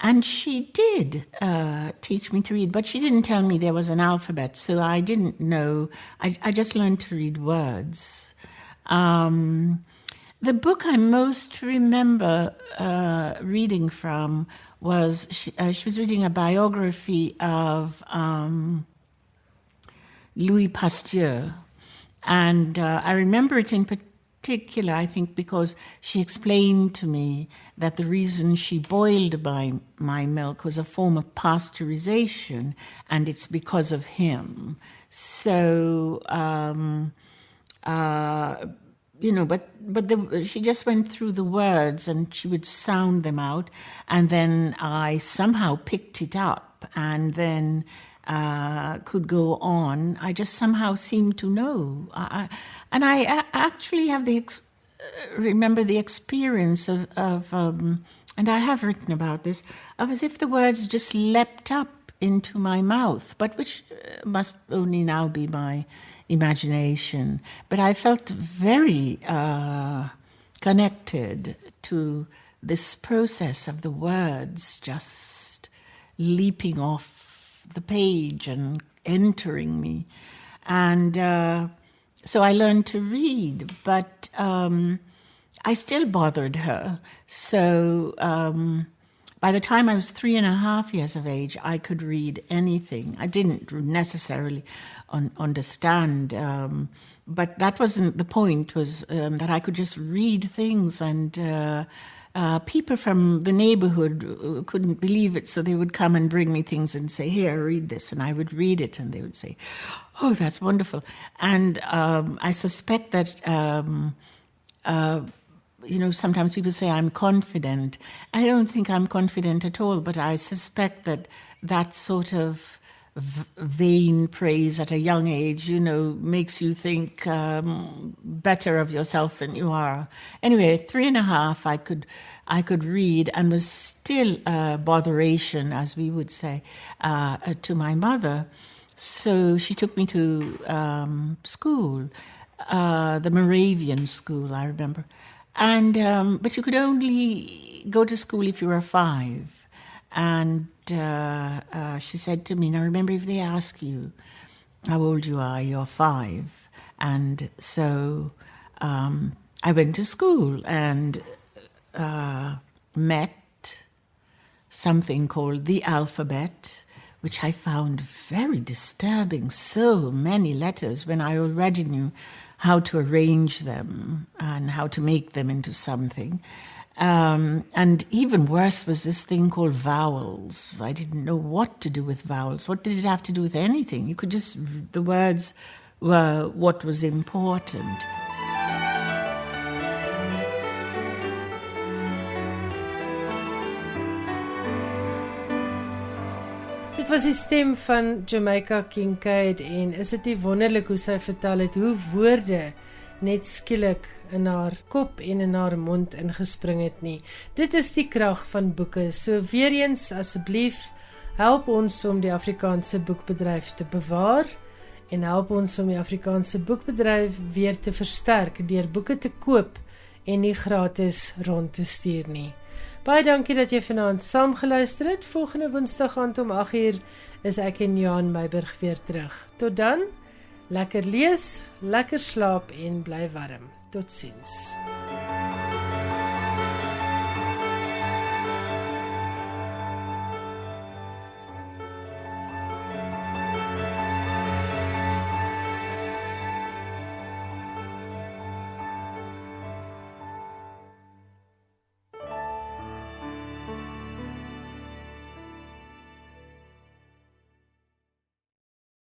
And she did uh, teach me to read, but she didn't tell me there was an alphabet, so I didn't know. I, I just learned to read words. Um, the book I most remember uh, reading from was she, uh, she, was reading a biography of um, Louis Pasteur. And uh, I remember it in particular, I think, because she explained to me that the reason she boiled my, my milk was a form of pasteurization, and it's because of him. So, um, uh, you know, but but the, she just went through the words and she would sound them out, and then I somehow picked it up and then uh, could go on. I just somehow seemed to know, I, and I actually have the ex- uh, remember the experience of, of um, and I have written about this, of as if the words just leapt up into my mouth, but which uh, must only now be my imagination. But I felt very uh, connected to this process of the words just leaping off the page and entering me. And uh, so I learned to read, but um, I still bothered her. So um, by the time I was three and a half years of age, I could read anything. I didn't necessarily un- understand, um, but that wasn't the point. Was um, that I could just read things and. Uh, uh, people from the neighborhood uh, couldn't believe it, so they would come and bring me things and say, Here, read this. And I would read it, and they would say, Oh, that's wonderful. And um, I suspect that. Um, uh, you know, sometimes people say I'm confident. I don't think I'm confident at all, but I suspect that that sort of vain praise at a young age, you know, makes you think um, better of yourself than you are. Anyway, three and a half, I could, I could read, and was still a botheration, as we would say, uh, to my mother. So she took me to um, school, uh, the Moravian school, I remember. And um, but you could only go to school if you were five. And uh, uh, she said to me, "Now remember, if they ask you how old you are, you're five. And so um, I went to school and uh, met something called the alphabet, which I found very disturbing. So many letters when I already knew how to arrange them and how to make them into something. Um, and even worse was this thing called vowels. I didn't know what to do with vowels. What did it have to do with anything? You could just, the words were what was important. Dit was die stem van Jamaica Kincaid en is dit nie wonderlik hoe sy vertel het hoe woorde net skielik in haar kop en in haar mond ingespring het nie. Dit is die krag van boeke. So weer eens asseblief help ons om die Afrikaanse boekbedryf te bewaar en help ons om die Afrikaanse boekbedryf weer te versterk deur boeke te koop en nie gratis rond te stuur nie. Baie dankie dat jy vanaand saam geluister het. Volgende Woensdag aand om 8uur is ek en Johan Meiburg weer terug. Tot dan, lekker lees, lekker slaap en bly warm. Totsiens.